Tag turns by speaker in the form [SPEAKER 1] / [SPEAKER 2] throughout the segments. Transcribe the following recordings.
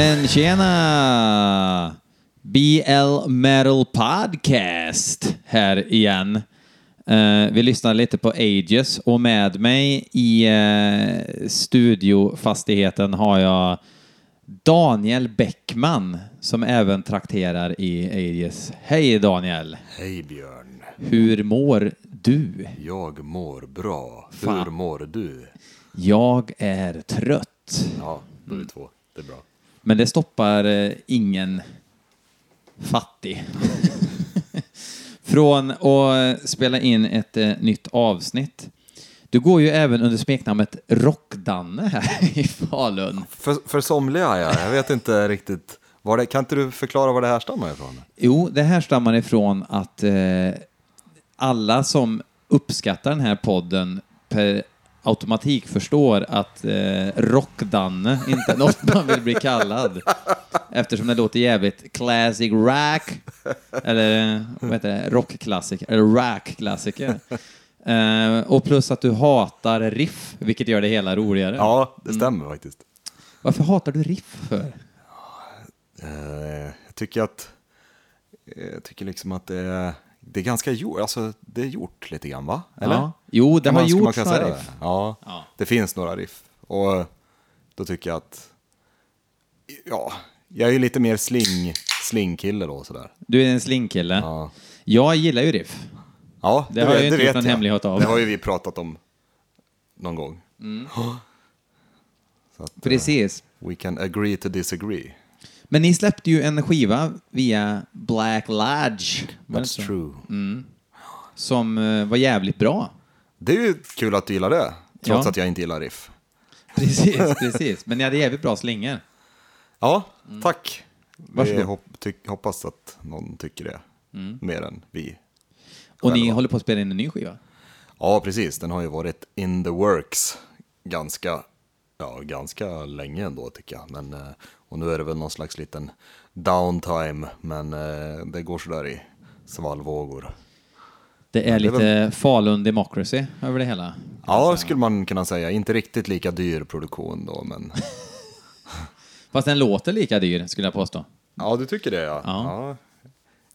[SPEAKER 1] Men tjena! BL Metal Podcast här igen. Eh, vi lyssnar lite på Ages och med mig i uh, studiofastigheten har jag Daniel Bäckman som även trakterar i Ages. Hej Daniel!
[SPEAKER 2] Hej Björn.
[SPEAKER 1] Hur mår du?
[SPEAKER 2] Jag mår bra.
[SPEAKER 1] Fan.
[SPEAKER 2] Hur mår du?
[SPEAKER 1] Jag är trött.
[SPEAKER 2] Ja, då är vi två. Det är bra.
[SPEAKER 1] Men det stoppar eh, ingen fattig från att spela in ett eh, nytt avsnitt. Du går ju även under smeknamnet Rockdanne här i Falun.
[SPEAKER 2] För, för somliga ja, jag vet inte riktigt. Var det, kan inte du förklara var det här stammar ifrån?
[SPEAKER 1] Jo, det här stammar ifrån att eh, alla som uppskattar den här podden per automatik förstår att eh, Rockdanne inte är något man vill bli kallad. Eftersom det låter jävligt classic rack, eller vad heter det, rockklassiker, eller rack-klassiker. Eh, och plus att du hatar riff, vilket gör det hela roligare.
[SPEAKER 2] Ja, det stämmer faktiskt.
[SPEAKER 1] Varför hatar du riff för?
[SPEAKER 2] Eh, jag tycker att, jag tycker liksom att det är, det är ganska gjort, alltså det är gjort lite grann va? Eller?
[SPEAKER 1] Ja. Jo, det
[SPEAKER 2] Kan
[SPEAKER 1] har
[SPEAKER 2] man-
[SPEAKER 1] gjorts några
[SPEAKER 2] säga
[SPEAKER 1] riff.
[SPEAKER 2] det? Ja,
[SPEAKER 1] Ja.
[SPEAKER 2] det finns några riff. Och då tycker jag att, ja, jag är ju lite mer sling, slingkille då sådär.
[SPEAKER 1] Du är en slingkille.
[SPEAKER 2] Ja.
[SPEAKER 1] Jag gillar ju riff.
[SPEAKER 2] Ja,
[SPEAKER 1] Det har jag inte gjort någon hemlighet av.
[SPEAKER 2] Det har ju vi pratat om någon gång. Så att,
[SPEAKER 1] Precis.
[SPEAKER 2] we can agree to disagree.
[SPEAKER 1] Men ni släppte ju en skiva via Black Lodge.
[SPEAKER 2] That's true.
[SPEAKER 1] Som eh, var jävligt bra.
[SPEAKER 2] Det är ju kul att du gillar det, trots
[SPEAKER 1] Ja.
[SPEAKER 2] att jag inte gillar riff.
[SPEAKER 1] Precis, precis. Men ni hade jävligt bra slingor.
[SPEAKER 2] Ja, tack. Vi
[SPEAKER 1] Mm. Varsågod.
[SPEAKER 2] hop tyck- hoppas att någon tycker det,
[SPEAKER 1] Mm.
[SPEAKER 2] mer än vi.
[SPEAKER 1] Och ni
[SPEAKER 2] Själva.
[SPEAKER 1] håller på att spela in en ny skiva.
[SPEAKER 2] Ja, precis. Den har ju varit in the works ganska, ja, ganska länge ändå tycker jag. Men, eh, och nu är det väl någon slags liten downtime, men eh, det går sådär i svallvågor.
[SPEAKER 1] Det är
[SPEAKER 2] är
[SPEAKER 1] lite Falun Democracy över det hela.
[SPEAKER 2] Ja, skulle man kunna säga. Inte riktigt lika dyr produktion då, men
[SPEAKER 1] Fast den låter lika dyr, skulle jag påstå.
[SPEAKER 2] ja, du tycker det ja.
[SPEAKER 1] Ja.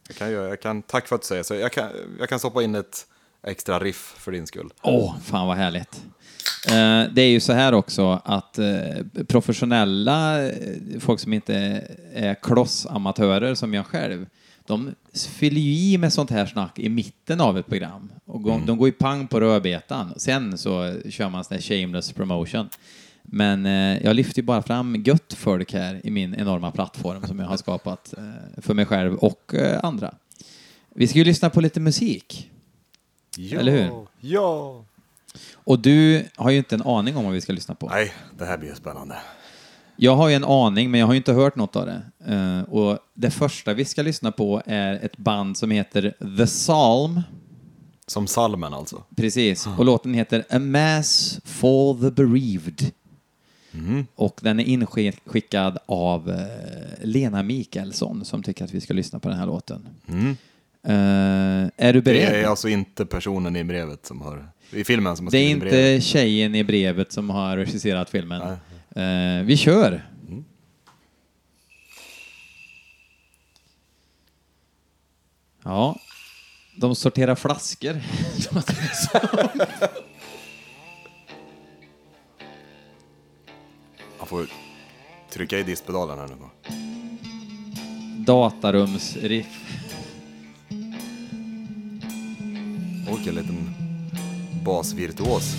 [SPEAKER 2] Jag kan, jag kan, tack för att du säger så. Jag kan, jag kan stoppa in ett extra riff för din skull.
[SPEAKER 1] Åh, fan vad härligt. Eh, det är ju så här också att eh, professionella eh, folk som inte är klossamatörer som jag själv, de fyller ju i med sånt här snack i mitten av ett program. Och gå- De går ju pang på rödbetan. Sen så kör man sån här shameless promotion. Men eh, jag lyfter ju bara fram gött folk här i min enorma plattform som jag har skapat eh, för mig själv och eh, andra. Vi ska ju lyssna på lite musik.
[SPEAKER 2] Ja,
[SPEAKER 1] Eller hur?
[SPEAKER 2] Ja!
[SPEAKER 1] Och du har ju inte en aning om vad vi ska lyssna på.
[SPEAKER 2] Nej, det här blir spännande.
[SPEAKER 1] Jag har ju en aning, men jag har ju inte hört något av det. Eh, och det första vi ska lyssna på är ett band som heter The Psalm.
[SPEAKER 2] Som salmen alltså.
[SPEAKER 1] Precis. Och låten heter A Mass for the Bereaved. Och den är inskickad av eh, Lena Mikaelsson som tycker att vi ska lyssna på den här låten. Eh, är du
[SPEAKER 2] Det
[SPEAKER 1] beredd?
[SPEAKER 2] är alltså inte personen i brevet som har, i filmen som har
[SPEAKER 1] Det är
[SPEAKER 2] skrivit
[SPEAKER 1] inte
[SPEAKER 2] brevet.
[SPEAKER 1] tjejen i brevet som har regisserat filmen. Eh, vi kör! Ja, de sorterar flaskor.
[SPEAKER 2] Man får trycka i diskpedalen här nu.
[SPEAKER 1] Datarumsriff.
[SPEAKER 2] Och en liten basvirtuos.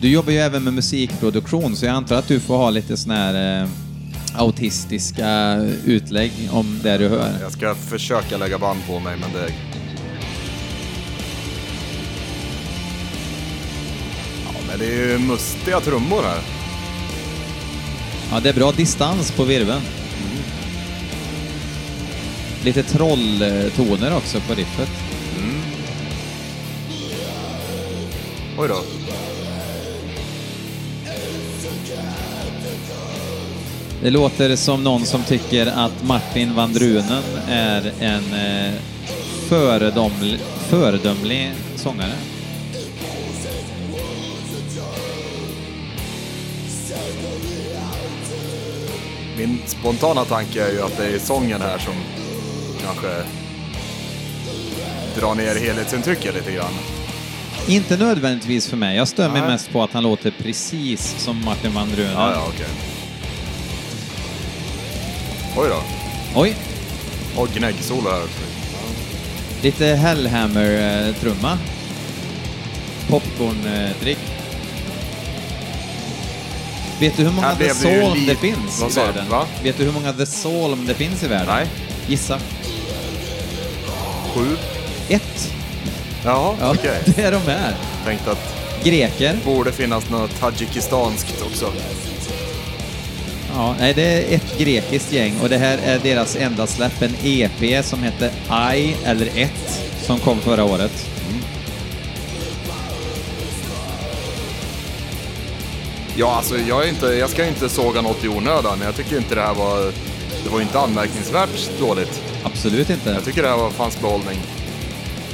[SPEAKER 1] Du jobbar ju även med musikproduktion så jag antar att du får ha lite såna här eh, autistiska utlägg om det du hör.
[SPEAKER 2] Jag ska försöka lägga band på mig men det... Ja men det är ju mustiga trummor här.
[SPEAKER 1] Ja, det är bra distans på virveln lite trolltoner eh, också på riffet. Mm.
[SPEAKER 2] Oj då.
[SPEAKER 1] Det låter som någon som tycker att Martin van Drunen är en eh, föredömlig, föredömlig sångare.
[SPEAKER 2] Min spontana tanke är ju att det är sången här som kanske drar ner helhetsintrycket lite grann.
[SPEAKER 1] Inte nödvändigtvis för mig. Jag stör mig
[SPEAKER 2] Nej.
[SPEAKER 1] mest på att han låter precis som Martin van Drunen.
[SPEAKER 2] Ja, ja, okej. Oj då.
[SPEAKER 1] Oj,
[SPEAKER 2] Och gnäggsolo här.
[SPEAKER 1] lite Hellhammer-trumma. Popcorn-drick. Vet du hur många
[SPEAKER 2] Här
[SPEAKER 1] The
[SPEAKER 2] blev det ju
[SPEAKER 1] Psalm
[SPEAKER 2] li-
[SPEAKER 1] det finns
[SPEAKER 2] Vad
[SPEAKER 1] i
[SPEAKER 2] sa du?
[SPEAKER 1] världen?
[SPEAKER 2] Va?
[SPEAKER 1] Vet du hur många The Psalm det finns i världen?
[SPEAKER 2] Nej.
[SPEAKER 1] Gissa.
[SPEAKER 2] Sju?
[SPEAKER 1] Ett.
[SPEAKER 2] Jaha,
[SPEAKER 1] Ja,
[SPEAKER 2] okej.
[SPEAKER 1] det är de är.
[SPEAKER 2] Tänkte att
[SPEAKER 1] Greker.
[SPEAKER 2] borde finnas något tadzjikistanskt också.
[SPEAKER 1] Ja, nej, det är ett grekiskt gäng och det här är deras enda släpp, en EP som heter I, eller ett, som kom förra året.
[SPEAKER 2] Ja, alltså jag, är inte, jag ska inte såga något i onödan. Jag tycker inte det här var... Det var inte anmärkningsvärt dåligt.
[SPEAKER 1] Absolut inte.
[SPEAKER 2] Jag tycker det här var fanns behållning.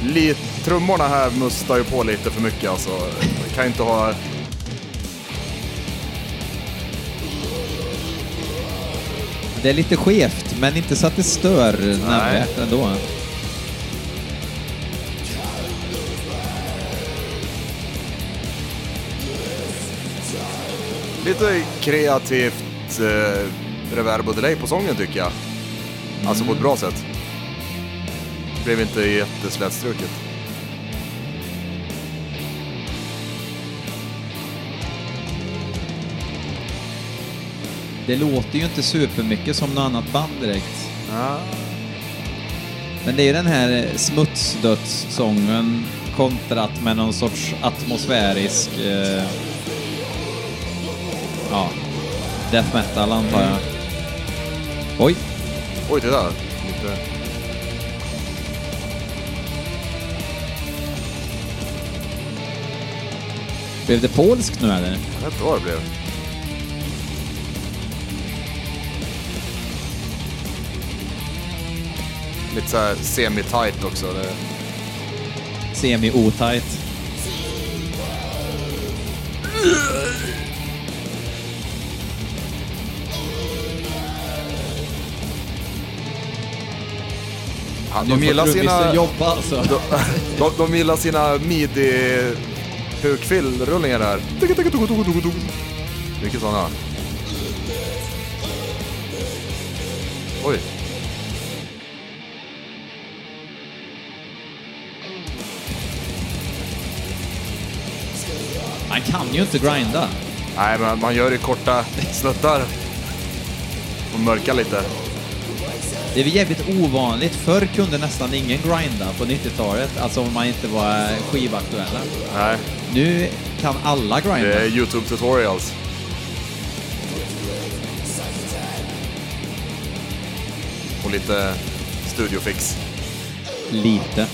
[SPEAKER 2] Lite, trummorna här mustar ju på lite för mycket alltså. Jag kan inte ha...
[SPEAKER 1] Det är lite skevt, men inte så att det stör nämnvärt ändå.
[SPEAKER 2] Lite kreativt eh, reverb och delay på sången tycker jag. Alltså på ett bra sätt. Det blev inte jätteslätstruket.
[SPEAKER 1] Det låter ju inte supermycket som något annat band direkt.
[SPEAKER 2] Ja.
[SPEAKER 1] Men det är ju den här smutsdödssången kontrat med någon sorts atmosfärisk... Eh, ja, death metal antar jag. Oj,
[SPEAKER 2] Oj, titta. Lite...
[SPEAKER 1] blev det polskt nu eller?
[SPEAKER 2] Jag vet inte vad det blev. Lite så här semi-tight också. Det...
[SPEAKER 1] Semi-otajt.
[SPEAKER 2] Ja, de, gillar sina,
[SPEAKER 1] jobba alltså.
[SPEAKER 2] de, de, de gillar sina midi-hukfillrullingar här. Mycket sådana. Oj.
[SPEAKER 1] Han kan ju inte grinda.
[SPEAKER 2] Nej, men man gör det i korta snuttar. Och mörka lite.
[SPEAKER 1] Det är väl jävligt ovanligt. Förr kunde nästan ingen grinda på 90-talet, alltså om man inte var skivaktuella.
[SPEAKER 2] Nej,
[SPEAKER 1] Nu kan alla
[SPEAKER 2] det
[SPEAKER 1] grinda.
[SPEAKER 2] är YouTube tutorials. Och lite studiofix.
[SPEAKER 1] Lite.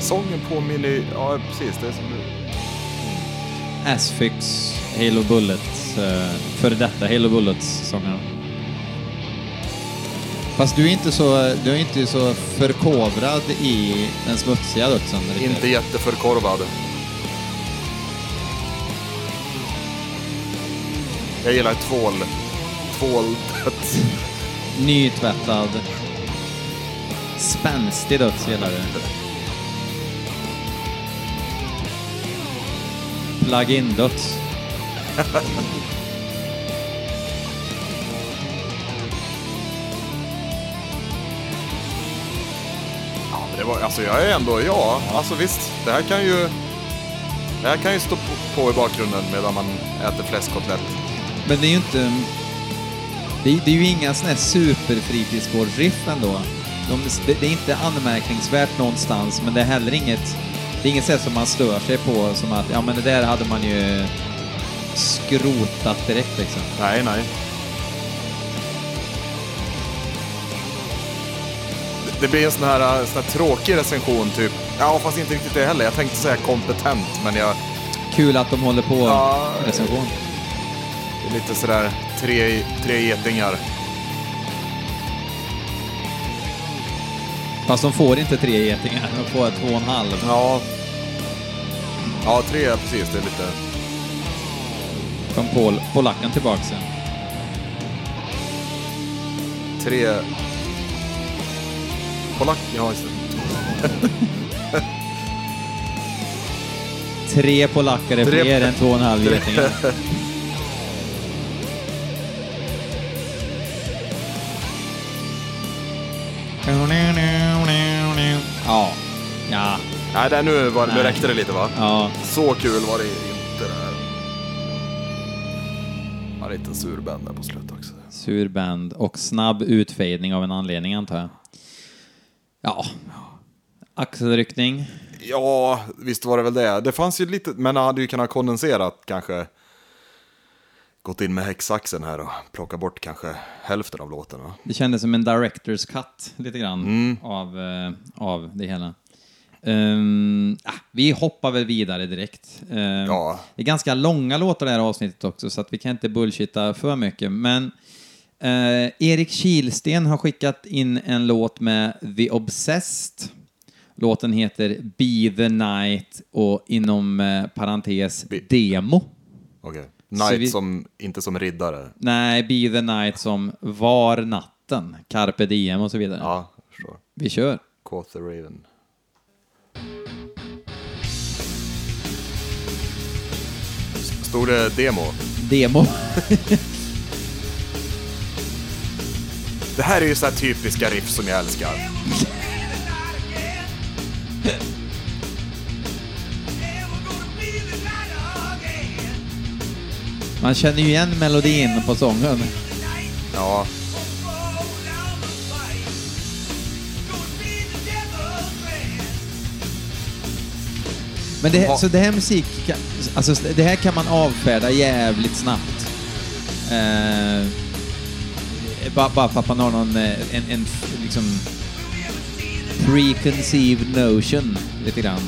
[SPEAKER 2] Sången påminner ju- ja precis, det är som
[SPEAKER 1] Asphyx, Halo Bullets, eh, före detta Halo Bullets-sångarna. Fast du är inte så, du är inte så förkovrad i den smutsiga dödsen. riktigt.
[SPEAKER 2] inte jätteförkorvad. Jag gillar tvål. Tvål.
[SPEAKER 1] Nytvättad. Spänstig döds gillar du. Plug-in döds.
[SPEAKER 2] Ja, men det var, alltså jag är ändå, ja, alltså visst, det här kan ju... Det här kan ju stå på, på i bakgrunden medan man äter fläskkotlett.
[SPEAKER 1] Men det är ju inte... Det är, det är ju inga sådana här superfritidsgårdsriff ändå. De, det är inte anmärkningsvärt någonstans, men det är heller inget... Det är inget sätt som man stör sig på som att, ja men det där hade man ju skrotat direkt liksom.
[SPEAKER 2] Nej, nej. Det- blir en sån här, sån här tråkig recension typ. Ja, fast inte riktigt det heller. Jag tänkte säga kompetent, men jag...
[SPEAKER 1] Kul att de håller på
[SPEAKER 2] Ja.
[SPEAKER 1] recension.
[SPEAKER 2] Det är lite sådär tre, tre getingar.
[SPEAKER 1] Fast de får inte tre getingar, de får två och en halv.
[SPEAKER 2] Ja. Ja, tre, precis. Det är lite...
[SPEAKER 1] Kom Pol, polacken tillbaks igen.
[SPEAKER 2] Tre... Polack... Ja, just det.
[SPEAKER 1] Tre polacker är
[SPEAKER 2] Tre-
[SPEAKER 1] fler än två och en halv getingar. Ja. Ja.
[SPEAKER 2] Nej, där nu, var, nu räckte det lite va?
[SPEAKER 1] Ja.
[SPEAKER 2] Så kul var det Ja, lite surband där på slutet också.
[SPEAKER 1] Sur band och snabb utfejdning av en anledning antar jag. Ja. Axelryckning.
[SPEAKER 2] Ja, visst var det väl det. Det fanns ju lite, men han hade ju kunnat kondenserat kanske. Gått in med häxaxeln här och plocka bort kanske hälften av låten. va?
[SPEAKER 1] Det kändes som en director's cut lite grann av, eh, av det hela. Ehm, ah, vi hoppar väl vidare direkt. Ehm,
[SPEAKER 2] Ja.
[SPEAKER 1] Det är ganska långa låtar det här avsnittet också, så att vi kan inte bullshitta för mycket. Men eh, Erik Kilsten har skickat in en låt med The Obsessed. Låten heter Be the Night och inom eh, parentes
[SPEAKER 2] Be-
[SPEAKER 1] Demo.
[SPEAKER 2] Okej. Knight
[SPEAKER 1] vi-
[SPEAKER 2] som, inte som riddare.
[SPEAKER 1] Nej, Be the Night som Var natten, Carpe Diem och så vidare.
[SPEAKER 2] Ja.
[SPEAKER 1] Vi kör.
[SPEAKER 2] Quoth the Raven. Stod det demo?
[SPEAKER 1] Demo.
[SPEAKER 2] Det här är ju så här typiska riff som jag älskar.
[SPEAKER 1] Man känner ju igen melodin på sången.
[SPEAKER 2] Ja,
[SPEAKER 1] Men det, här- så det här musik, alltså det här kan man avfärda jävligt snabbt. Eh, bara, bara för att man har någon, eh, en, en liksom preconceived notion lite grann.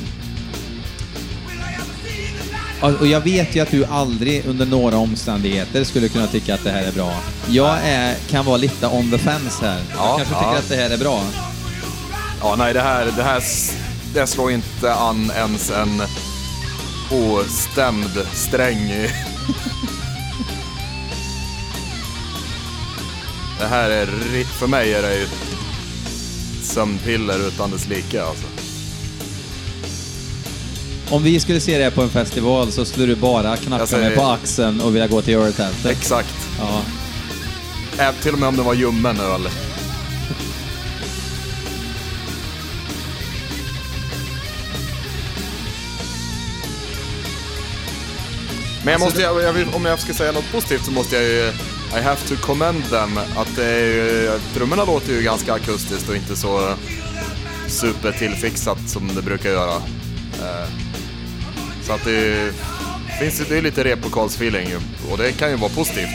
[SPEAKER 1] Och jag vet ju att du aldrig under några omständigheter skulle kunna tycka att det här är bra. Jag är, kan vara lite on the fence här. Jag
[SPEAKER 2] Ja,
[SPEAKER 1] kanske
[SPEAKER 2] ja.
[SPEAKER 1] tycker att det här är bra.
[SPEAKER 2] ja nej det här, det här det slår inte an ens en ostämd sträng. Det här är, för mig är det ju sömnpiller utan dess like alltså.
[SPEAKER 1] Om vi skulle se det här på en festival så skulle du bara knacka
[SPEAKER 2] säger-
[SPEAKER 1] mig på axeln och vilja gå till öltältet.
[SPEAKER 2] Exakt.
[SPEAKER 1] Ja.
[SPEAKER 2] Även till och med om det var ljummen öl. Men jag måste, jag, jag vill, om jag ska säga något positivt så måste jag ju, I have to commend them, att det är ju, trummorna låter ju ganska akustiskt och inte så supertillfixat som det brukar göra. Eh, så att det, är finns ju- det är lite repokalsfeeling ju, och det kan ju vara positivt.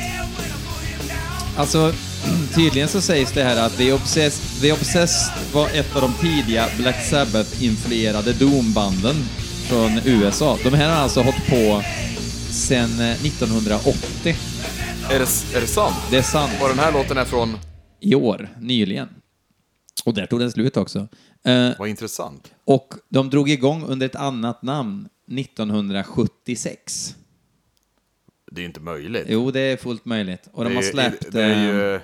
[SPEAKER 1] Alltså, tydligen så sägs det här att The Obsessed, The Obsessed var ett av de tidiga Black Sabbath-influerade Doom-banden från USA. De här har alltså hållit på sedan eh, 1980.
[SPEAKER 2] Är det, är det sant?
[SPEAKER 1] Det är sant.
[SPEAKER 2] Och den här låten är från,
[SPEAKER 1] I år, nyligen. Och där tog den slut också. Eh,
[SPEAKER 2] vad intressant.
[SPEAKER 1] och de drog igång under ett annat namn 1976.
[SPEAKER 2] Det är ju inte möjligt.
[SPEAKER 1] Jo, det är fullt möjligt. Och de har släppt...
[SPEAKER 2] det är
[SPEAKER 1] eh,
[SPEAKER 2] ju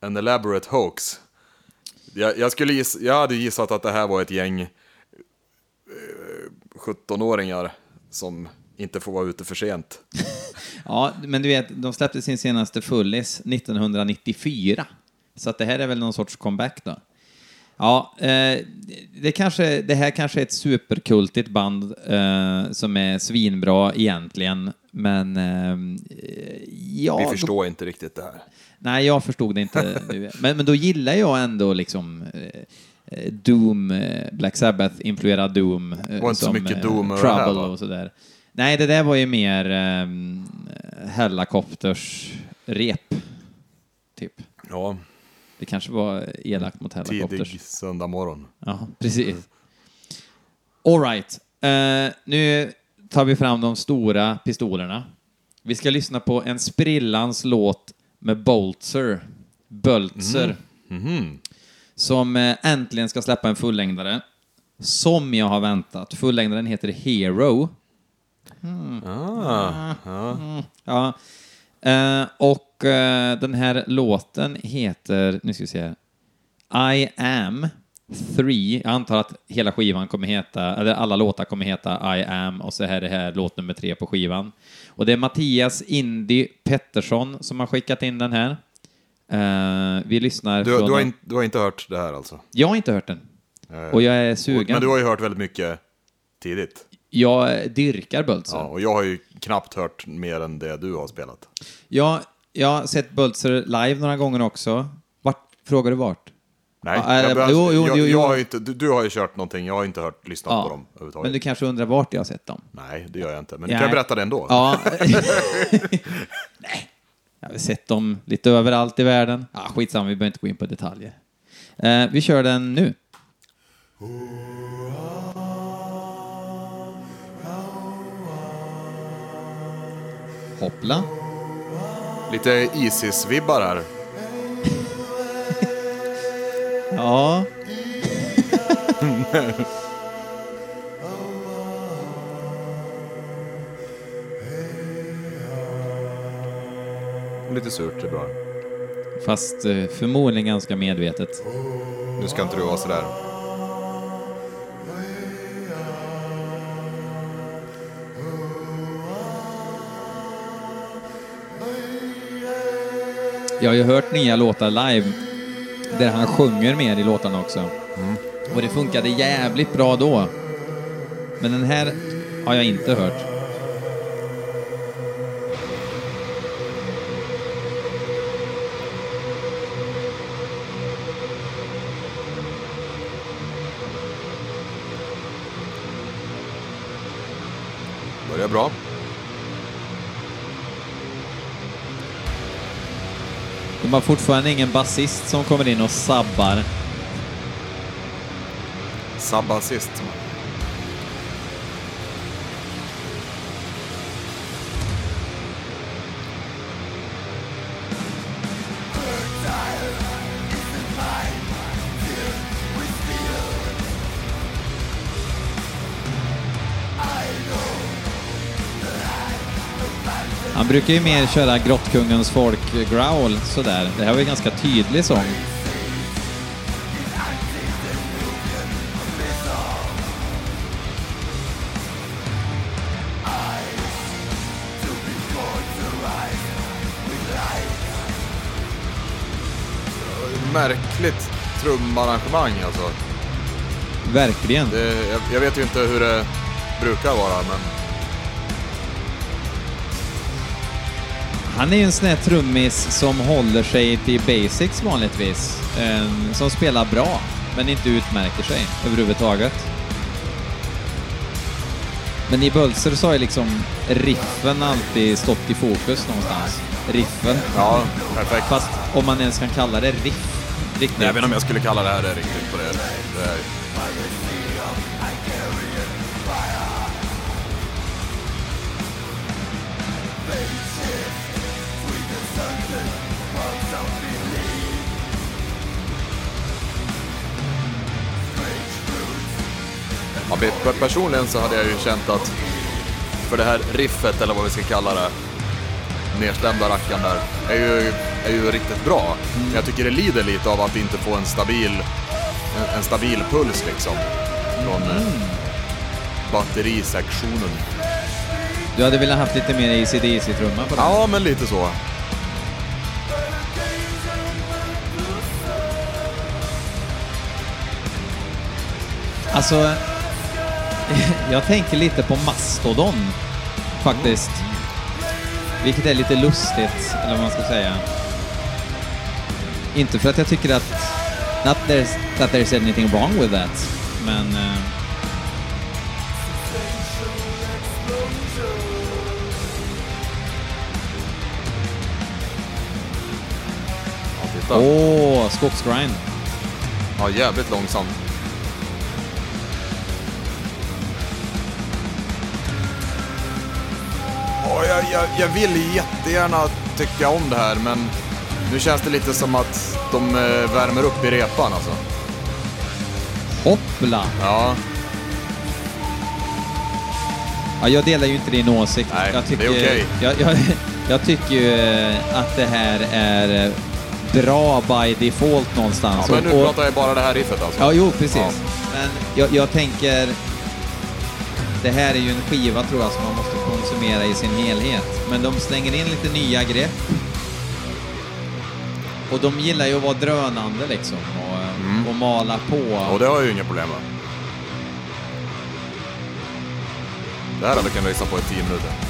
[SPEAKER 2] en elaborate hoax. Jag, jag, skulle giss, jag hade gissat att det här var ett gäng eh, 17-åringar som inte får vara ute för sent.
[SPEAKER 1] Ja, men du vet, de släppte sin senaste fullis 1994. Så att det här är väl någon sorts comeback då. Ja, eh, det, kanske, det här kanske är ett superkultigt band eh, som är svinbra egentligen, men eh, ja...
[SPEAKER 2] Vi förstår inte riktigt det här.
[SPEAKER 1] Nej, jag förstod det inte. men, men då gillar jag ändå liksom eh, eh, Doom, eh, Black Sabbath-influerad Doom.
[SPEAKER 2] var inte så
[SPEAKER 1] som,
[SPEAKER 2] mycket
[SPEAKER 1] eh,
[SPEAKER 2] Doom
[SPEAKER 1] Trouble och sådär. Nej, det där var ju mer um, Hellacopters rep, typ.
[SPEAKER 2] Ja,
[SPEAKER 1] Det kanske var elakt mot Hellacopters.
[SPEAKER 2] tidig söndag morgon.
[SPEAKER 1] Ja, precis. All right. Eh, nu tar vi fram de stora pistolerna. Vi ska lyssna på en sprillans låt med Boltzer, Böltzer,
[SPEAKER 2] Mhm.
[SPEAKER 1] som eh, äntligen ska släppa en fullängdare. Som jag har väntat. Fullängdaren heter Hero.
[SPEAKER 2] Ah, ja.
[SPEAKER 1] Ja. Eh, och eh, den här låten heter, nu ska vi se, I am three. Jag antar att hela skivan kommer heta, eller alla låtar kommer heta I am och så här är det här låt nummer tre på skivan. Och det är Mattias Indy Pettersson som har skickat in den här. Eh, vi lyssnar
[SPEAKER 2] Du,
[SPEAKER 1] från...
[SPEAKER 2] du, har in, du har inte hört det här alltså?
[SPEAKER 1] Jag har inte hört den.
[SPEAKER 2] Eh,
[SPEAKER 1] Och jag är sugen.
[SPEAKER 2] Men du har ju hört väldigt mycket tidigt.
[SPEAKER 1] Jag dyrkar Böltzer.
[SPEAKER 2] Ja, och jag har ju knappt hört mer än det du har spelat.
[SPEAKER 1] Jag, jag har sett Böltzer live några gånger också. Vart, frågar du vart?
[SPEAKER 2] Nej,
[SPEAKER 1] Ja,
[SPEAKER 2] jag, behöver-
[SPEAKER 1] jo, jo,
[SPEAKER 2] jag,
[SPEAKER 1] jo,
[SPEAKER 2] jag
[SPEAKER 1] jo.
[SPEAKER 2] har ju inte, du, du har ju kört någonting, jag har inte hört, lyssnat på dem överhuvudtaget.
[SPEAKER 1] Men du kanske undrar vart jag har sett dem?
[SPEAKER 2] Nej, det gör jag inte. Men
[SPEAKER 1] Nej.
[SPEAKER 2] du kan berätta det ändå.
[SPEAKER 1] Ja. Nej. Jag har sett dem lite överallt i världen. Ja, skitsamma, vi behöver inte gå in på detaljer. Eh, vi kör den nu. Hoppla.
[SPEAKER 2] Lite Isis-vibbar här.
[SPEAKER 1] Ja.
[SPEAKER 2] Lite surt, är bra.
[SPEAKER 1] Fast eh, förmodligen ganska medvetet.
[SPEAKER 2] Nu ska inte du vara sådär.
[SPEAKER 1] Jag har ju hört nya låtar live där han sjunger mer i låtarna också. Och det funkade jävligt bra då. Men den här har jag inte hört. De har fortfarande ingen basist som kommer in och sabbar.
[SPEAKER 2] Sabbar sist.
[SPEAKER 1] Han brukar ju mer köra Grottkungens folk-growl sådär. Det här var ju ganska tydlig sång.
[SPEAKER 2] Märkligt trumarrangemang alltså.
[SPEAKER 1] Verkligen.
[SPEAKER 2] Det, jag, jag vet ju inte hur det brukar vara, men
[SPEAKER 1] Han är ju en sån här trummis som håller sig till basics vanligtvis. Eh, som spelar bra, men inte utmärker sig överhuvudtaget. Men i Bölzer så har ju liksom riffen alltid stått i fokus någonstans. Riffen.
[SPEAKER 2] ja, perfekt.
[SPEAKER 1] Fast om man ens kan kalla det riff. Riktigt.
[SPEAKER 2] Jag vet inte om jag skulle kalla det här riktigt på det Pe- personligen så hade jag ju känt att för det här riffet, eller vad vi ska kalla det, nedstämda rackaren där, är ju, är ju riktigt bra. Men jag tycker det lider lite av att inte få en stabil, en, en stabil puls liksom. Från mm. batterisektionen.
[SPEAKER 1] Du hade velat haft lite mer ACDC-trumma på den?
[SPEAKER 2] Ja, men lite så.
[SPEAKER 1] Alltså, jag tänker lite på Mastodon faktiskt. Vilket är lite lustigt, eller vad man ska säga. Inte för att jag tycker att... Not there's, that there's anything wrong with that, men...
[SPEAKER 2] titta.
[SPEAKER 1] Åh, skogsgrind.
[SPEAKER 2] Ja, jävligt långsamt. Jag, jag, vill jättegärna tycka om det här, men nu känns det lite som att de eh, värmer upp i repan alltså.
[SPEAKER 1] Hoppla!
[SPEAKER 2] Ja.
[SPEAKER 1] Ja, jag delar ju inte din åsikt.
[SPEAKER 2] Nej,
[SPEAKER 1] jag
[SPEAKER 2] det är okej.
[SPEAKER 1] jag, jag, jag tycker ju eh, att det här är eh, bra by default någonstans.
[SPEAKER 2] Ja, men nu
[SPEAKER 1] Och- och-
[SPEAKER 2] pratar jag bara det här riffet alltså.
[SPEAKER 1] Ja, jo, precis.
[SPEAKER 2] Ja.
[SPEAKER 1] Men jag, jag tänker... Det här är ju en skiva, tror jag, som man måste konsumera i sin helhet. Men de slänger in lite nya grepp. Och de gillar ju att vara drönande liksom och, och mala på.
[SPEAKER 2] Mm. Och det har jag ju inga problem med. Det här hade vi kunnat lyssna på i 10 minuter.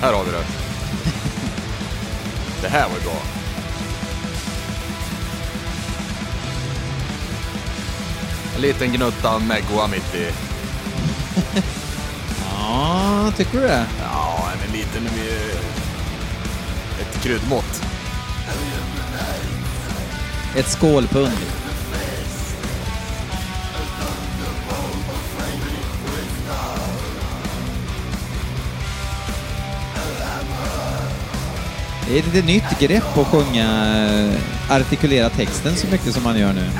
[SPEAKER 2] Här har vi det. Det här var ju bra. En liten gnutta Megua mitt i.
[SPEAKER 1] Ja, tycker du det?
[SPEAKER 2] Ja, en liten... Ett kryddmått.
[SPEAKER 1] Ett skålpund. Det är ett lite nytt grepp att sjunga, eh, artikulera texten så mycket som man gör nu.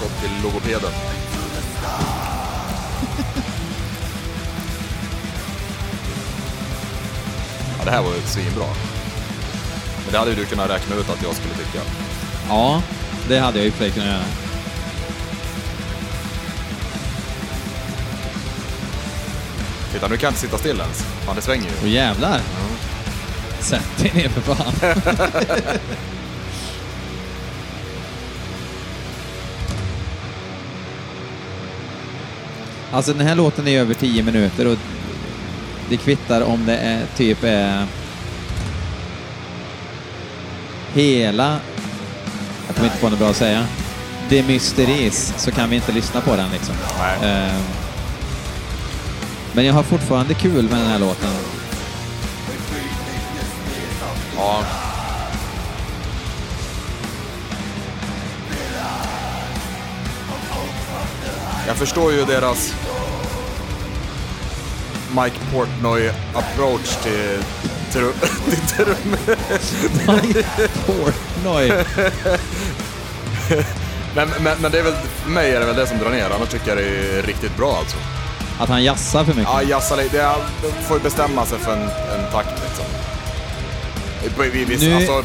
[SPEAKER 2] Gått till logopeden. Ja, det här var ju svinbra. Men det hade ju du kunnat räkna ut att jag skulle tycka.
[SPEAKER 1] Ja, det hade jag ju för kunnat göra.
[SPEAKER 2] Titta, nu kan jag inte sitta still ens. Fan, det svänger ju.
[SPEAKER 1] Och jävlar! Sätt dig ner för fan. alltså den här låten är över 10 minuter och det kvittar om det är typ är hela, jag kommer inte på något bra att säga, det mysteris så kan vi inte lyssna på den liksom.
[SPEAKER 2] Nej.
[SPEAKER 1] Eh, Men jag har fortfarande kul med den här låten.
[SPEAKER 2] Ja. Jag förstår ju deras Mike Portnoy approach till, till, till, till
[SPEAKER 1] Portnoy.
[SPEAKER 2] men, men, men det är väl, för mig är det väl det som drar ner, annars tycker jag det är riktigt bra alltså.
[SPEAKER 1] Att han jassar för mycket.
[SPEAKER 2] Ja, jassa lite, det de får ju bestämma sig för en, en takt liksom. Viss,
[SPEAKER 1] Nu-
[SPEAKER 2] Alltså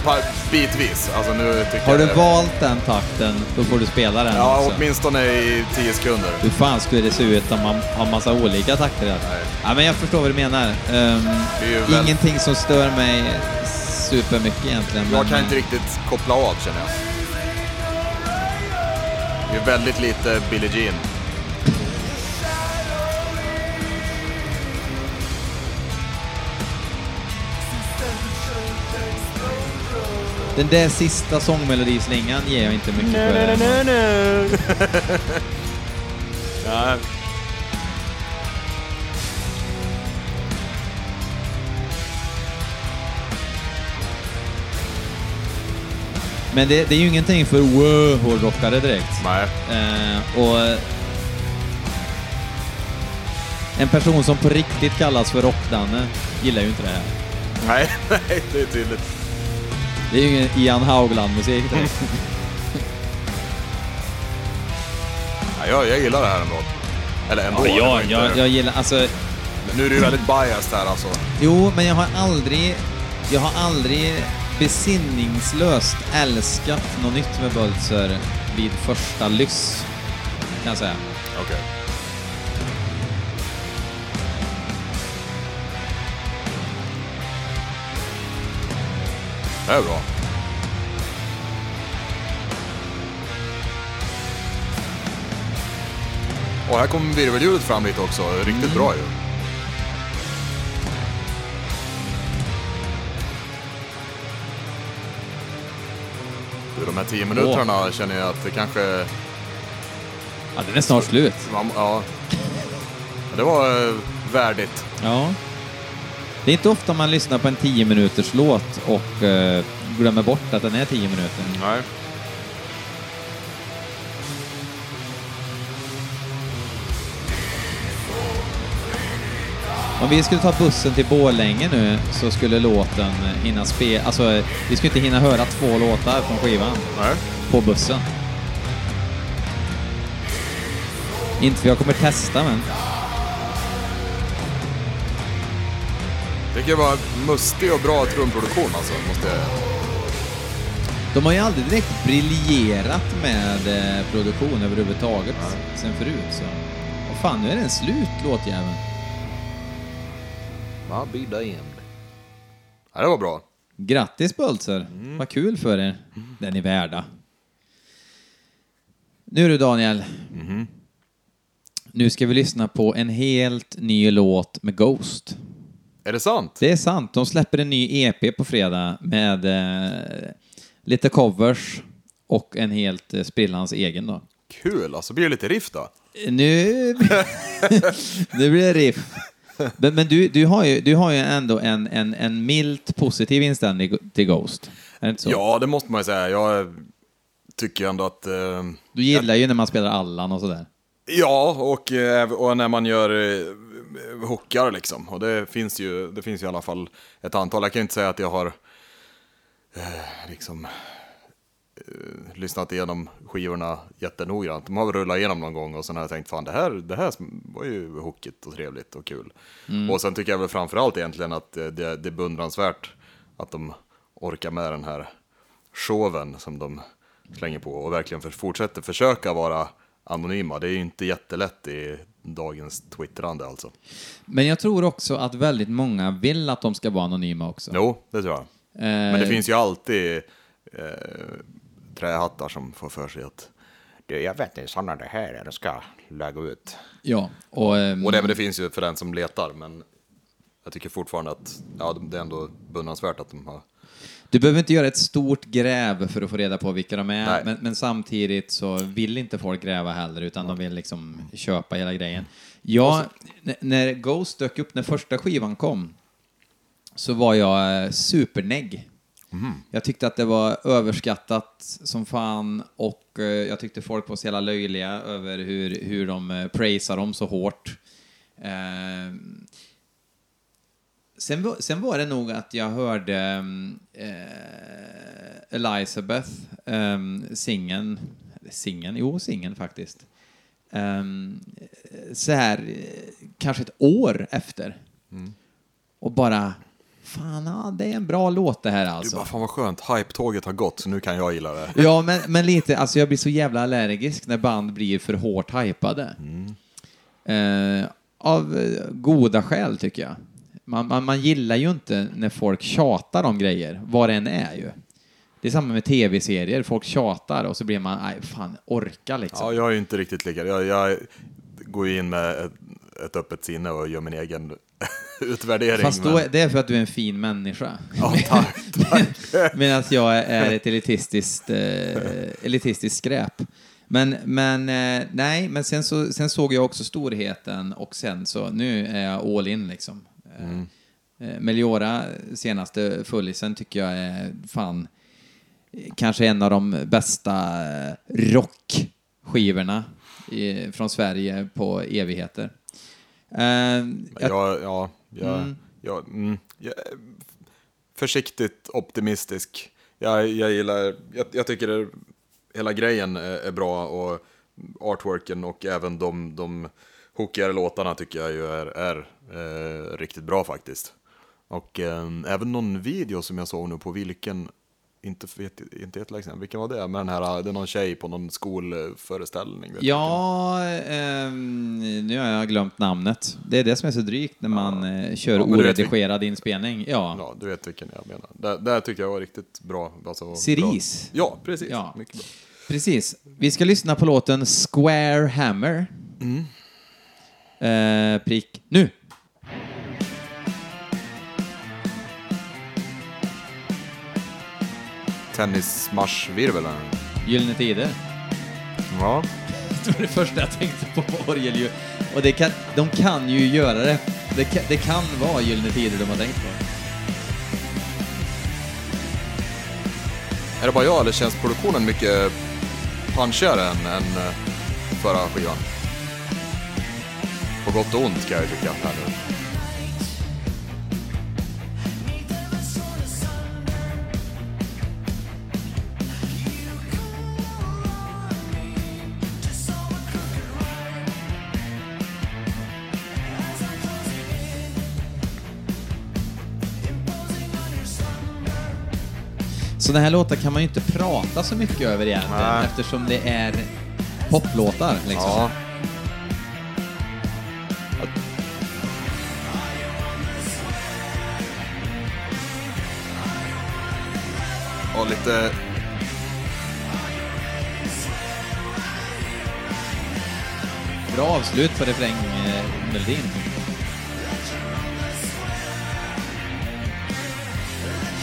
[SPEAKER 2] bitvis. Alltså nu
[SPEAKER 1] Har du
[SPEAKER 2] jag,
[SPEAKER 1] valt den takten, då får du spela den
[SPEAKER 2] Ja,
[SPEAKER 1] också.
[SPEAKER 2] åtminstone i 10 sekunder.
[SPEAKER 1] Hur fan skulle det se ut om man har massa olika takter? där?
[SPEAKER 2] Nej.
[SPEAKER 1] Ja, men jag förstår vad du menar.
[SPEAKER 2] Det ju väl-
[SPEAKER 1] Ingenting som stör mig supermycket egentligen.
[SPEAKER 2] Jag
[SPEAKER 1] men-
[SPEAKER 2] kan inte riktigt koppla av känner jag. Det är väldigt lite Billie Jean.
[SPEAKER 1] Den där sista sångmelodislingan ger jag inte mycket för.
[SPEAKER 2] Ja,
[SPEAKER 1] Men det, det är ju ingenting för wow-hårdrockare direkt.
[SPEAKER 2] nej.
[SPEAKER 1] Eh, och en person som på riktigt kallas för Rockdanne gillar ju inte det här.
[SPEAKER 2] Nej, nej, det är tydligt.
[SPEAKER 1] Det är ju ingen Ian Haugland-musik direkt.
[SPEAKER 2] Ja, jag, jag gillar det här ändå. Eller ändå.
[SPEAKER 1] Ja,
[SPEAKER 2] det
[SPEAKER 1] jag,
[SPEAKER 2] inte-
[SPEAKER 1] jag, jag gillar, alltså,
[SPEAKER 2] Nu är det ju väldigt biased här alltså.
[SPEAKER 1] jo, men jag har aldrig, jag har aldrig besinningslöst älskat något nytt med Böltzer vid första lyss, kan jag säga.
[SPEAKER 2] Okej. Det är bra. Och här kommer virvelhjulet fram lite också. Riktigt mm. bra ju. Du, de här tio minuterna Åh. känner jag att det kanske...
[SPEAKER 1] Ja, den är snart slut.
[SPEAKER 2] Ja. ja. Det var eh, värdigt.
[SPEAKER 1] Ja. Det är inte ofta man lyssnar på en 10 minuters låt och eh, glömmer bort att den är 10 minuter.
[SPEAKER 2] Nej.
[SPEAKER 1] Om vi skulle ta bussen till Borlänge nu så skulle låten hinna spela... Alltså, vi skulle inte hinna höra två låtar från skivan
[SPEAKER 2] Nej.
[SPEAKER 1] på bussen. Inte för jag kommer testa, men...
[SPEAKER 2] Det kan vara mustig och bra trumproduktion alltså, måste jag
[SPEAKER 1] De har ju aldrig direkt briljerat med eh, produktion överhuvudtaget sen förut, så... Vad fan, nu är den slut, låtjäveln.
[SPEAKER 2] I'll be damned. Ja, det var bra.
[SPEAKER 1] Grattis Böltzer! Vad kul för er. Den är värda. Nu du Daniel. Nu ska vi lyssna på en helt ny låt med Ghost.
[SPEAKER 2] Är det sant?
[SPEAKER 1] Det är sant, de släpper en ny EP på fredag med eh, lite covers och en helt eh, sprillans egen då.
[SPEAKER 2] Kul, alltså blir det lite riff då?
[SPEAKER 1] Nu, nu blir det riff. Men, men du, du, har ju, du har ju ändå en, en, en milt positiv inställning till Ghost. Är det inte så?
[SPEAKER 2] Ja, det måste man ju säga. Jag tycker ändå att... Eh,
[SPEAKER 1] Du gillar ju när man spelar Allan och sådär.
[SPEAKER 2] ja, och, eh, och när man gör eh, hookar liksom. Och det finns, ju, det finns ju i alla fall ett antal. Jag kan inte säga att jag har eh, liksom eh, lyssnat igenom skivorna jättenoggrant. De har väl rullat igenom någon gång och sen har jag tänkt fan det här, det här var ju hookigt och trevligt och kul. Och sen tycker jag väl framförallt egentligen att eh, det, det är beundransvärt att de orkar med den här showen som de slänger på och verkligen för, fortsätter försöka vara anonyma. Det är ju inte jättelätt i dagens twittrande alltså.
[SPEAKER 1] Men jag tror också att väldigt många vill att de ska vara anonyma också.
[SPEAKER 2] Jo, det tror jag.
[SPEAKER 1] Eh,
[SPEAKER 2] Men det finns ju alltid eh, trähattar som får för sig att du, jag vet inte, sådana det här är, det ska lägga ut.
[SPEAKER 1] Ja, och, ehm,
[SPEAKER 2] Och det, men det finns ju för den som letar, men jag tycker fortfarande att ja, det är ändå beundransvärt att de har...
[SPEAKER 1] du behöver inte göra ett stort gräv för att få reda på vilka de är, men, men samtidigt så vill inte folk gräva heller, utan de vill liksom köpa hela grejen. Ja, n- när Ghost dök upp när första skivan kom, så var jag eh, supernegg. Jag tyckte att det var överskattat som fan och eh, jag tyckte folk var så jävla löjliga över hur, hur de eh, praisar dem så hårt. Sen, var- sen var det nog att jag hörde mm, eh, Elizabeth, eh, singen, singen, jo singen faktiskt. Um, så här, kanske ett år efter. Och bara, fan, ja, det är en bra låt det här
[SPEAKER 2] Du
[SPEAKER 1] alltså.
[SPEAKER 2] bara, fan vad skönt, hype-tåget har gått, så nu kan jag gilla det.
[SPEAKER 1] Ja, men, men lite, alltså jag blir så jävla allergisk när band blir för hårt hypade. Eh, av goda skäl, tycker jag. Man, man, man gillar ju inte när folk tjatar om grejer, vad det än är ju. Det är samma med tv-serier, folk tjatar och så blir man, nej fan, orka liksom.
[SPEAKER 2] Ja, jag är ju inte riktigt lika. Jag, jag går ju in med ett, ett öppet sinne och gör min egen utvärdering.
[SPEAKER 1] Fast då,
[SPEAKER 2] men-
[SPEAKER 1] det är för att du är en fin människa.
[SPEAKER 2] Ja, tack, tack.
[SPEAKER 1] Medan jag är ett elitistiskt, eh, elitistiskt skräp. Men, men eh, nej, men sen, så, sen såg jag också storheten och sen så, nu är jag all in liksom. Eh, eh, Meliora, senaste fullisen, tycker jag är fan kanske en av de bästa eh, rockskivorna i, från Sverige på evigheter. Eh, jag,
[SPEAKER 2] Jag, ja, jag,
[SPEAKER 1] Mm.
[SPEAKER 2] jag, mm, jag är försiktigt optimistisk. Jag, jag gillar, jag, jag tycker det, hela grejen är, är bra och artworken och även de, de hookigare låtarna tycker jag ju är, är eh, riktigt bra faktiskt. Och eh, även någon video som jag såg nu på vilken, inte, vet, inte jättelänge sedan, vilken var det? Men den här, det är någon tjej på någon skolföreställning.
[SPEAKER 1] Ja, ehm, nu har jag glömt namnet. Det är det som är så drygt när man eh, kör
[SPEAKER 2] Ja,
[SPEAKER 1] oredigerad inspelning. Ja.
[SPEAKER 2] Ja, du vet vilken jag menar. Där, där tycker jag var riktigt bra. Alltså,
[SPEAKER 1] Cerise.
[SPEAKER 2] Bra. Ja, precis.
[SPEAKER 1] Ja.
[SPEAKER 2] Mycket bra.
[SPEAKER 1] Precis. Vi ska lyssna på låten Square Hammer. Eh, prick nu.
[SPEAKER 2] Tennismarschvirvel.
[SPEAKER 1] Gyllene Tider.
[SPEAKER 2] Ja.
[SPEAKER 1] Det var det första jag tänkte på på orgelljud. Och det kan, de kan ju göra det. Det kan, det kan vara Gyllene Tider de har tänkt på.
[SPEAKER 2] Är det bara jag eller känns produktionen mycket punchigare än, än eh, förra skivan? På gott och ont ska jag ju tycka. Här nu.
[SPEAKER 1] Sådana här låtar kan man ju inte prata så mycket över egentligen
[SPEAKER 2] Nej.
[SPEAKER 1] eftersom det är poplåtar liksom.
[SPEAKER 2] Ja. Och lite...
[SPEAKER 1] Bra avslut på refrängmelodin.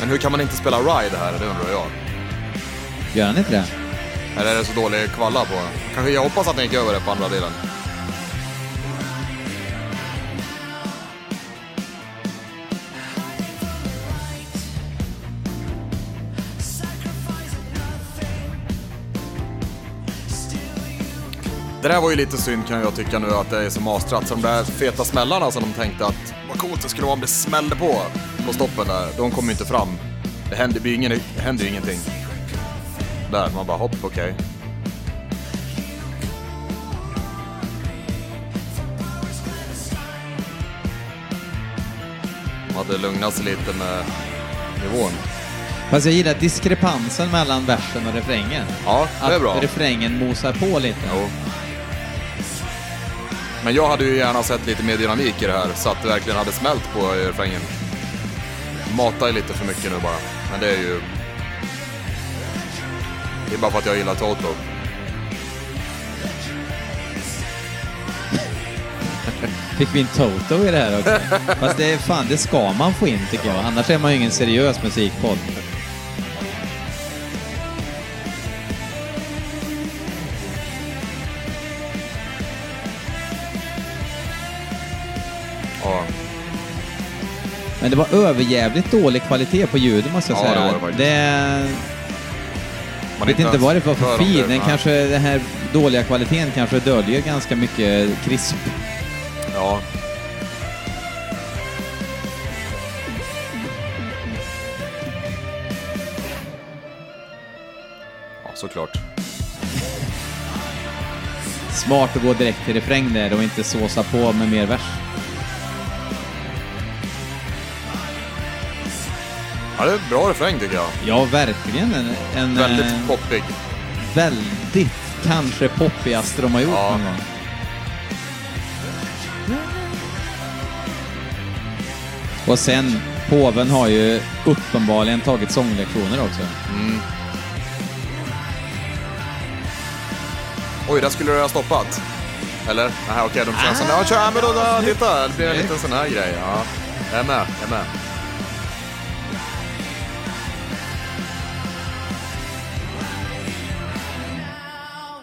[SPEAKER 2] Men hur kan man inte spela Ride här? Det undrar jag.
[SPEAKER 1] Gör han inte det?
[SPEAKER 2] Eller är det så dålig kvalla på? Kanske jag hoppas att den gick över det på andra delen. Det där var ju lite synd kan jag tycka nu att det är så mastrat. Så de där feta smällarna som de tänkte att vad coolt det skulle vara om det smällde på på stoppen där. De kommer ju inte fram. Det händer, blir ingen, det händer ju ingenting. Där, man bara hopp, okej. De hade lugnat sig lite med nivån.
[SPEAKER 1] Fast jag gillar diskrepansen mellan versen och refrängen.
[SPEAKER 2] Ja, det är bra.
[SPEAKER 1] Att refrängen mosar på lite.
[SPEAKER 2] Jo. Men jag hade ju gärna sett lite mer dynamik i det här, så att det verkligen hade smält på refrängen. Matar ju lite för mycket nu bara, men det är ju... Det är bara för att jag gillar Toto.
[SPEAKER 1] Fick vi in Toto i det här också? Fast det är fan, det ska man få in tycker jag. Annars är man ju ingen seriös musikpodd. Men det var överjävligt dålig kvalitet på ljudet måste jag
[SPEAKER 2] Ja,
[SPEAKER 1] säga.
[SPEAKER 2] det var det
[SPEAKER 1] det
[SPEAKER 2] man
[SPEAKER 1] vet inte vad det var för feed. Den kanske, den här dåliga kvaliteten kanske döljer ganska mycket krisp.
[SPEAKER 2] Ja. Ja, såklart.
[SPEAKER 1] Smart att gå direkt till refräng där och inte såsa på med mer vers.
[SPEAKER 2] Ja, det är en bra refräng tycker jag.
[SPEAKER 1] Ja, verkligen. En, en
[SPEAKER 2] Väldigt
[SPEAKER 1] eh,
[SPEAKER 2] poppig.
[SPEAKER 1] väldigt kanske poppigaste de har gjort
[SPEAKER 2] Ja.
[SPEAKER 1] någon gång. Och sen, påven har ju uppenbarligen tagit sånglektioner också.
[SPEAKER 2] Oj, där skulle du ha stoppat. Eller? Nej, okej, de kör sån där. Ja, kör, men då, då, titta, det blir en liten sån här grej. Ja. Jag är med, jag är med.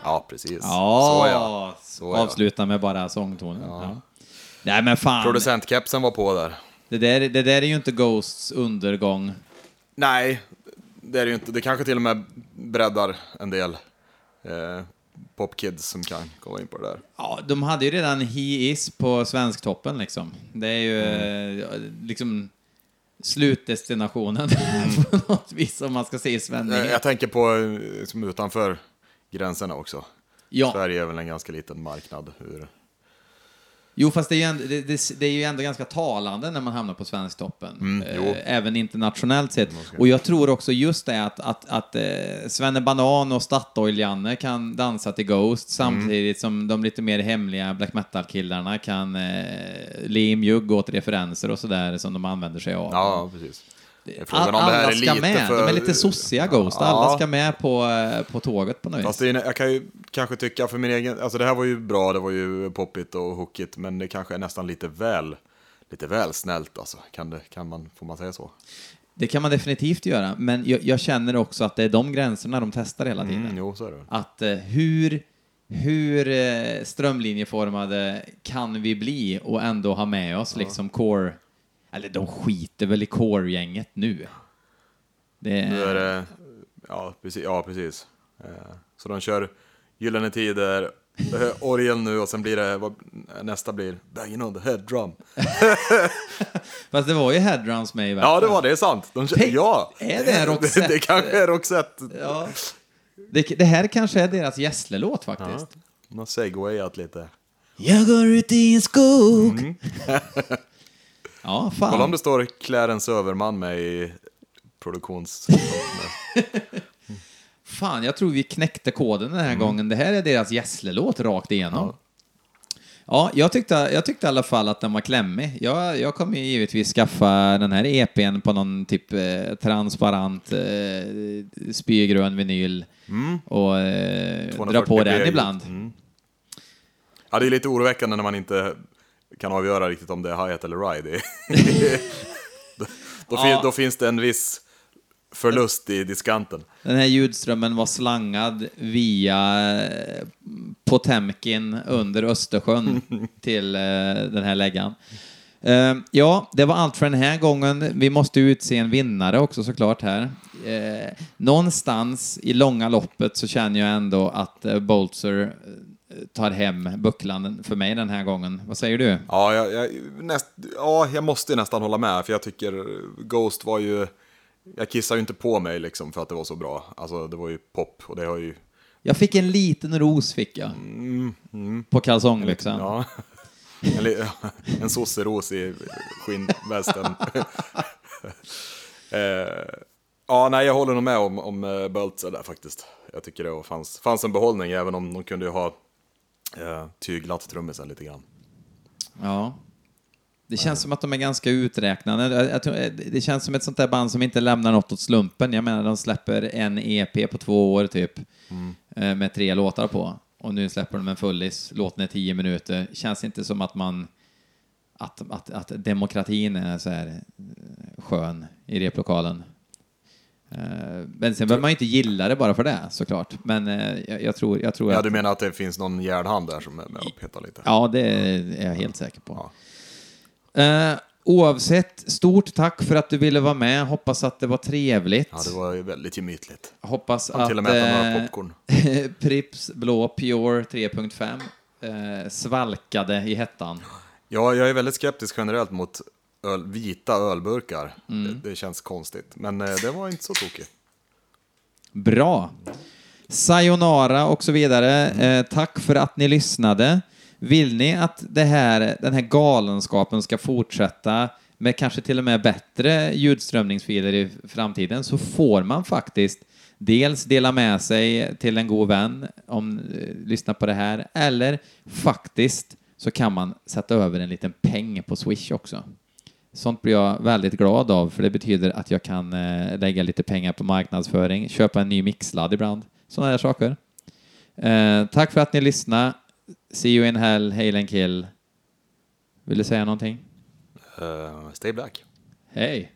[SPEAKER 2] Ja, precis. Så ja. Så ja.
[SPEAKER 1] Avsluta med bara sångtonen. Ja. Nej men fan,
[SPEAKER 2] Producentkepsen var på där.
[SPEAKER 1] det där, det där är ju inte Ghosts undergång.
[SPEAKER 2] Nej, det är det ju inte. Det kanske till och med breddar en del eh, popkids som kan komma in på det där.
[SPEAKER 1] Ja, de hade ju redan He Is på Svensktoppen liksom. Det är ju
[SPEAKER 2] Mm.
[SPEAKER 1] liksom slutdestinationen på något vis om man ska se svenning.
[SPEAKER 2] Jag tänker på eh, som utanför gränserna också.
[SPEAKER 1] Ja,
[SPEAKER 2] Sverige är väl en ganska liten marknad. Hur...
[SPEAKER 1] jo fast det är, ju ändå, det, det, det är ju ändå ganska talande när man hamnar på Svensktoppen.
[SPEAKER 2] Mm,
[SPEAKER 1] eh, även internationellt sett. Och jag tror också just det att, att, att eh, Svenne Banan och Statoil-Janne kan dansa till Ghost samtidigt som de lite mer hemliga black metal-killarna kan eh, le i mjugg åt referenser och sådär som de använder sig av.
[SPEAKER 2] Ja, precis.
[SPEAKER 1] All, alla ska med.
[SPEAKER 2] för...
[SPEAKER 1] De är lite sossiga Ghost.
[SPEAKER 2] Ja.
[SPEAKER 1] Alla ska med på, eh, på tåget på något vis.
[SPEAKER 2] Fast det är, jag kan ju kanske tycka för min egen, alltså det här var ju bra, det var ju poppigt och hookigt, men det kanske är nästan lite väl, lite väl snällt alltså. Kan, det, kan man, får man säga så?
[SPEAKER 1] Det kan man definitivt göra, men jag, jag känner också att det är de gränserna de testar hela tiden.
[SPEAKER 2] Mm, jo, så är det.
[SPEAKER 1] Att eh, hur, hur eh, strömlinjeformade kan vi bli och ändå ha med oss liksom core... Eller de skiter väl i core-gänget nu. Det,
[SPEAKER 2] Nu är det, ja precis. Ja, precis. Eh, Så de kör Gyllene Tider, eh, orgel nu och sen blir det, vad, nästa blir Banging on the head drum.
[SPEAKER 1] Fast det var ju headrums med i
[SPEAKER 2] Ja, det var det, är sant. De, kör-
[SPEAKER 1] Tänk,
[SPEAKER 2] ja,
[SPEAKER 1] är det Roxette?
[SPEAKER 2] det, det kanske är Roxette.
[SPEAKER 1] Ja. Det, det här kanske är deras gästlelåt faktiskt.
[SPEAKER 2] De har segwayat lite.
[SPEAKER 1] Jag går ut i en skog. ja,
[SPEAKER 2] Kolla om
[SPEAKER 1] fan.
[SPEAKER 2] det står Clarence Överman med i produktions...
[SPEAKER 1] Fan, jag tror vi knäckte koden den här gången. Det här är deras gästlelåt rakt igenom. Ja, jag tyckte, jag tyckte i alla fall att den var klämmig. Jag, jag kommer ju givetvis skaffa den här EPn på någon typ eh, transparent eh, spygrön vinyl och eh, dra
[SPEAKER 2] 240
[SPEAKER 1] på den ibland.
[SPEAKER 2] Ja, det är lite oroväckande när man inte kan avgöra riktigt om det är hi-hat eller ride. Då, då,
[SPEAKER 1] Ja.
[SPEAKER 2] då finns det en viss förlust i diskanten.
[SPEAKER 1] Den här ljudströmmen var slangad via eh, Potemkin under Östersjön till eh, den här läggan. Eh, ja, det var allt för den här gången. Vi måste utse en vinnare också såklart här. Någonstans i långa loppet så känner jag ändå att Boltzer tar hem bucklan för mig den här gången. Vad säger du?
[SPEAKER 2] Ja, jag, jag, näst, ja, jag måste nästan hålla med, för jag tycker Ghost var ju... Jag kissar ju inte på mig liksom för att det var så bra. Alltså, det var ju pop och det har ju...
[SPEAKER 1] Jag fick en liten ros, fick jag. På kalsongbyxan.
[SPEAKER 2] Ja. En, en sosseros i skinnvästen. eh, ja, nej, jag håller nog med om, om uh, Böltzer där faktiskt. Jag tycker det fanns, fanns en behållning, även om de kunde ju ha uh, tyglat trummisen lite grann.
[SPEAKER 1] Ja. Det känns som att de är ganska uträknade. Tror- Det känns som ett sånt där band som inte lämnar något åt slumpen. Jag menar, de släpper en EP på två år typ, eh, med tre låtar på. Och nu släpper de en fullis, låten är tio minuter. Känns inte som att man... Att, att, att demokratin är så här eh, skön i replokalen. Eh, Men sen behöver man ju inte gilla det bara för det, såklart. Men eh, jag, jag tror, jag tror
[SPEAKER 2] Ja,
[SPEAKER 1] att...
[SPEAKER 2] du menar att det finns någon järnhand där som är med och petar lite?
[SPEAKER 1] Ja, det är jag helt säker på. Eh, oavsett, stort tack för att du ville vara med. Hoppas att det var trevligt.
[SPEAKER 2] Ja, det var ju väldigt gemytligt.
[SPEAKER 1] Hoppas att
[SPEAKER 2] till och med äta några popcorn.
[SPEAKER 1] Pripps Blå Pure 3.5 eh, svalkade i hettan.
[SPEAKER 2] Ja, jag är väldigt skeptisk generellt mot öl, vita ölburkar. Det, det känns konstigt, men eh, det var inte så tokigt.
[SPEAKER 1] Bra. Sayonara och så vidare. Eh, tack för att ni lyssnade. Vill ni att det här, den här galenskapen ska fortsätta med kanske till och med bättre ljudströmningsfiler i framtiden så får man faktiskt dels dela med sig till en god vän om eh, lyssna på det här eller faktiskt så kan man sätta över en liten peng på Swish också. Sånt blir jag väldigt glad av för det betyder att jag kan eh, lägga lite pengar på marknadsföring, köpa en ny mixladd ibland, sådana där saker. Eh, tack för att ni lyssnade. See you in hell, hail and kill. Vill du säga någonting?
[SPEAKER 2] Eh, stay black.
[SPEAKER 1] Hej!